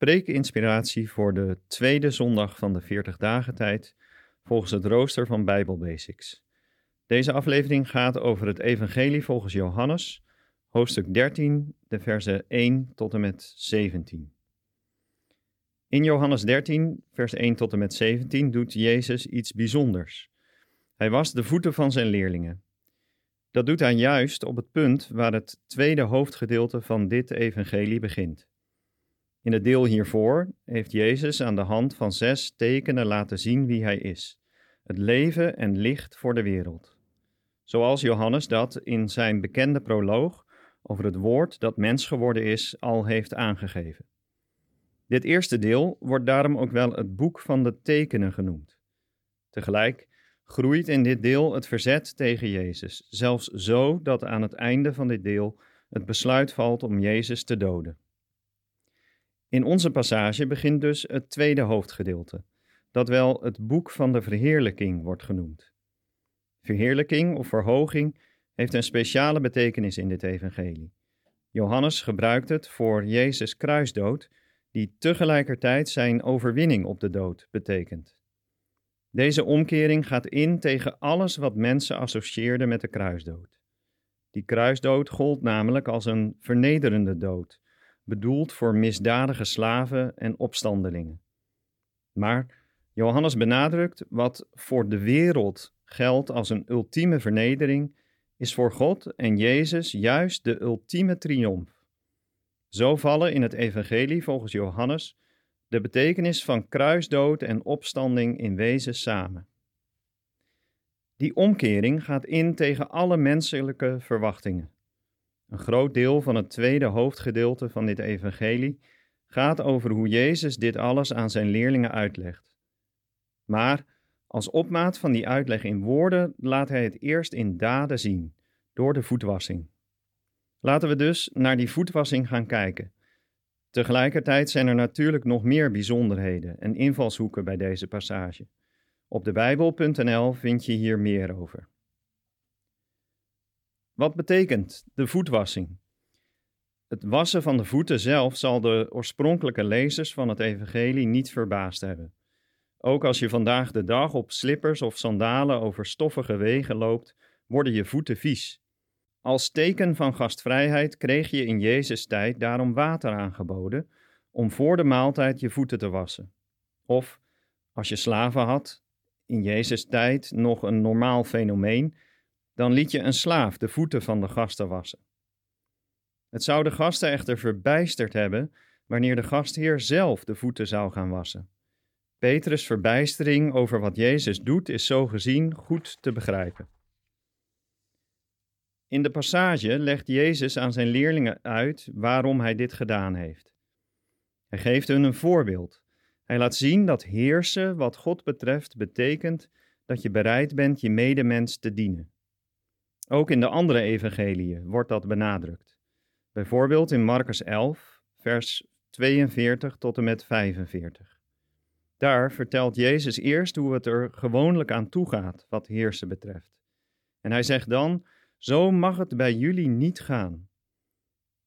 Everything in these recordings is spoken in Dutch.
Preekinspiratie voor de tweede zondag van de 40 dagen tijd volgens het rooster van Bijbel Basics. Deze aflevering gaat over het evangelie volgens Johannes, hoofdstuk 13, de versen 1 tot en met 17. In Johannes 13, vers 1 tot en met 17 doet Jezus iets bijzonders. Hij was de voeten van zijn leerlingen. Dat doet hij juist op het punt waar het tweede hoofdgedeelte van dit evangelie begint. In het deel hiervoor heeft Jezus aan de hand van zes tekenen laten zien wie hij is: het leven en licht voor de wereld. Zoals Johannes dat in zijn bekende proloog over het woord dat mens geworden is al heeft aangegeven. Dit eerste deel wordt daarom ook wel het boek van de tekenen genoemd. Tegelijk groeit in dit deel het verzet tegen Jezus, zelfs zo dat aan het einde van dit deel het besluit valt om Jezus te doden. In onze passage begint dus het tweede hoofdgedeelte, dat wel het boek van de verheerlijking wordt genoemd. Verheerlijking of verhoging heeft een speciale betekenis in dit evangelie. Johannes gebruikt het voor Jezus' kruisdood, die tegelijkertijd zijn overwinning op de dood betekent. Deze omkering gaat in tegen alles wat mensen associeerden met de kruisdood. Die kruisdood gold namelijk als een vernederende dood, bedoeld voor misdadige slaven en opstandelingen. Maar Johannes benadrukt wat voor de wereld geldt als een ultieme vernedering, is voor God en Jezus juist de ultieme triomf. Zo vallen in het Evangelie volgens Johannes de betekenis van kruisdood en opstanding in wezen samen. Die omkering gaat in tegen alle menselijke verwachtingen. Een groot deel van het tweede hoofdgedeelte van dit evangelie gaat over hoe Jezus dit alles aan zijn leerlingen uitlegt. Maar als opmaat van die uitleg in woorden laat hij het eerst in daden zien, door de voetwassing. Laten we dus naar die voetwassing gaan kijken. Tegelijkertijd zijn er natuurlijk nog meer bijzonderheden en invalshoeken bij deze passage. Op de Bijbel.nl vind je hier meer over. Wat betekent de voetwassing? Het wassen van de voeten zelf zal de oorspronkelijke lezers van het Evangelie niet verbaasd hebben. Ook als je vandaag de dag op slippers of sandalen over stoffige wegen loopt, worden je voeten vies. Als teken van gastvrijheid kreeg je in Jezus' tijd daarom water aangeboden om voor de maaltijd je voeten te wassen. Of, als je slaven had, in Jezus' tijd nog een normaal fenomeen, dan liet je een slaaf de voeten van de gasten wassen. Het zou de gasten echter verbijsterd hebben wanneer de gastheer zelf de voeten zou gaan wassen. Petrus' verbijstering over wat Jezus doet is zo gezien goed te begrijpen. In de passage legt Jezus aan zijn leerlingen uit waarom hij dit gedaan heeft. Hij geeft hun een voorbeeld. Hij laat zien dat heersen wat God betreft betekent dat je bereid bent je medemens te dienen. Ook in de andere evangeliën wordt dat benadrukt. Bijvoorbeeld in Marcus 11, vers 42 tot en met 45. Daar vertelt Jezus eerst hoe het er gewoonlijk aan toe gaat wat heersen betreft. En hij zegt dan: Zo mag het bij jullie niet gaan.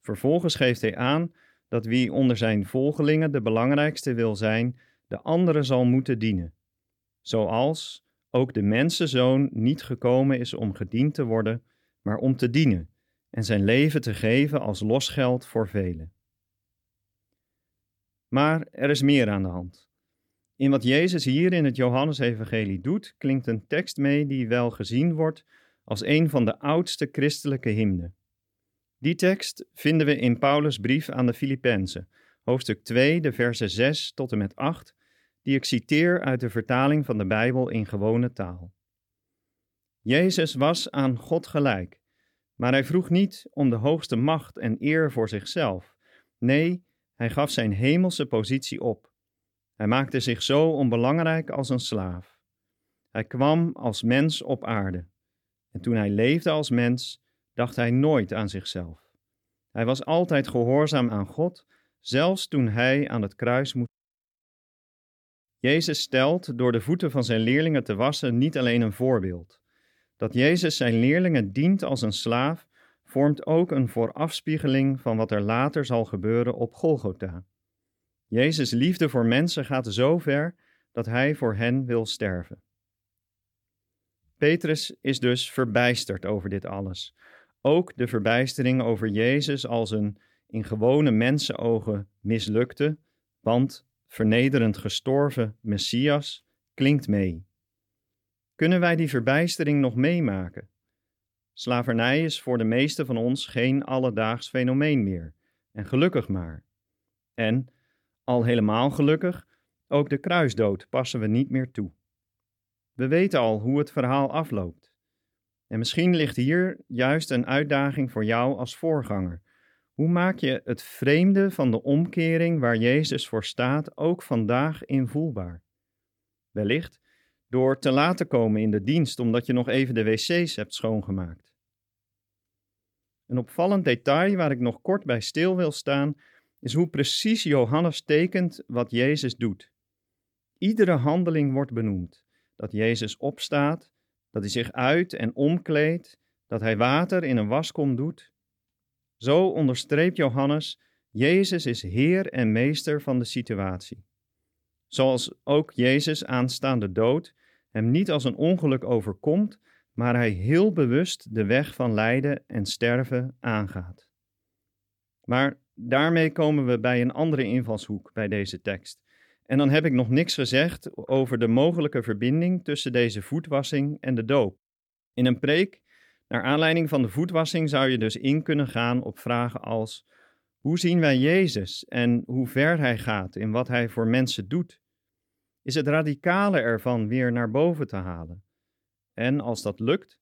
Vervolgens geeft hij aan dat wie onder zijn volgelingen de belangrijkste wil zijn, de andere zal moeten dienen. Zoals ook de mensenzoon niet gekomen is om gediend te worden, maar om te dienen en zijn leven te geven als losgeld voor velen. Maar er is meer aan de hand. In wat Jezus hier in het Johannesevangelie doet, klinkt een tekst mee die wel gezien wordt als een van de oudste christelijke hymnen. Die tekst vinden we in Paulus' brief aan de Filippenzen, hoofdstuk 2, de versen 6 tot en met 8, die ik citeer uit de vertaling van de Bijbel in gewone taal. Jezus was aan God gelijk, maar hij vroeg niet om de hoogste macht en eer voor zichzelf. Nee, hij gaf zijn hemelse positie op. Hij maakte zich zo onbelangrijk als een slaaf. Hij kwam als mens op aarde. En toen hij leefde als mens, dacht hij nooit aan zichzelf. Hij was altijd gehoorzaam aan God, zelfs toen hij aan het kruis moest. Jezus stelt door de voeten van zijn leerlingen te wassen niet alleen een voorbeeld. Dat Jezus zijn leerlingen dient als een slaaf, vormt ook een voorafspiegeling van wat er later zal gebeuren op Golgotha. Jezus' liefde voor mensen gaat zo ver dat hij voor hen wil sterven. Petrus is dus verbijsterd over dit alles. Ook de verbijstering over Jezus als een in gewone mensenogen mislukte, want vernederend gestorven Messias klinkt mee. Kunnen wij die verbijstering nog meemaken? Slavernij is voor de meeste van ons geen alledaags fenomeen meer, en gelukkig maar. En, al helemaal gelukkig, ook de kruisdood passen we niet meer toe. We weten al hoe het verhaal afloopt. En misschien ligt hier juist een uitdaging voor jou als voorganger. Hoe maak je het vreemde van de omkering waar Jezus voor staat ook vandaag invoelbaar? Wellicht door te laten komen in de dienst omdat je nog even de wc's hebt schoongemaakt. Een opvallend detail waar ik nog kort bij stil wil staan, is hoe precies Johannes tekent wat Jezus doet. Iedere handeling wordt benoemd. Dat Jezus opstaat, dat hij zich uit en omkleedt, dat hij water in een waskom doet. Zo onderstreept Johannes, Jezus is Heer en Meester van de situatie. Zoals ook Jezus aanstaande dood hem niet als een ongeluk overkomt, maar hij heel bewust de weg van lijden en sterven aangaat. Maar daarmee komen we bij een andere invalshoek bij deze tekst. En dan heb ik nog niks gezegd over de mogelijke verbinding tussen deze voetwassing en de doop. In een preek, naar aanleiding van de voetwassing, zou je dus in kunnen gaan op vragen als: hoe zien wij Jezus en hoe ver hij gaat in wat hij voor mensen doet? Is het radicale ervan weer naar boven te halen? En als dat lukt,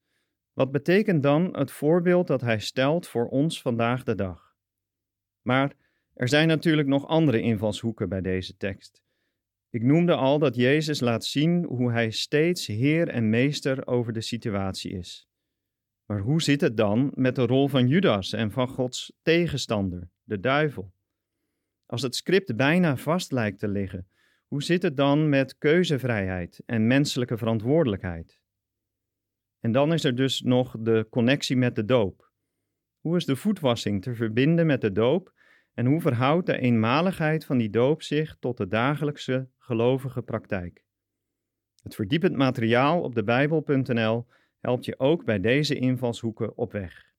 wat betekent dan het voorbeeld dat hij stelt voor ons vandaag de dag? Maar er zijn natuurlijk nog andere invalshoeken bij deze tekst. Ik noemde al dat Jezus laat zien hoe hij steeds Heer en Meester over de situatie is. Maar hoe zit het dan met de rol van Judas en van Gods tegenstander, de duivel? Als het script bijna vast lijkt te liggen, hoe zit het dan met keuzevrijheid en menselijke verantwoordelijkheid? En dan is er dus nog de connectie met de doop. Hoe is de voetwassing te verbinden met de doop en hoe verhoudt de eenmaligheid van die doop zich tot de dagelijkse gelovige praktijk? Het verdiepend materiaal op de Bijbel.nl helpt je ook bij deze invalshoeken op weg.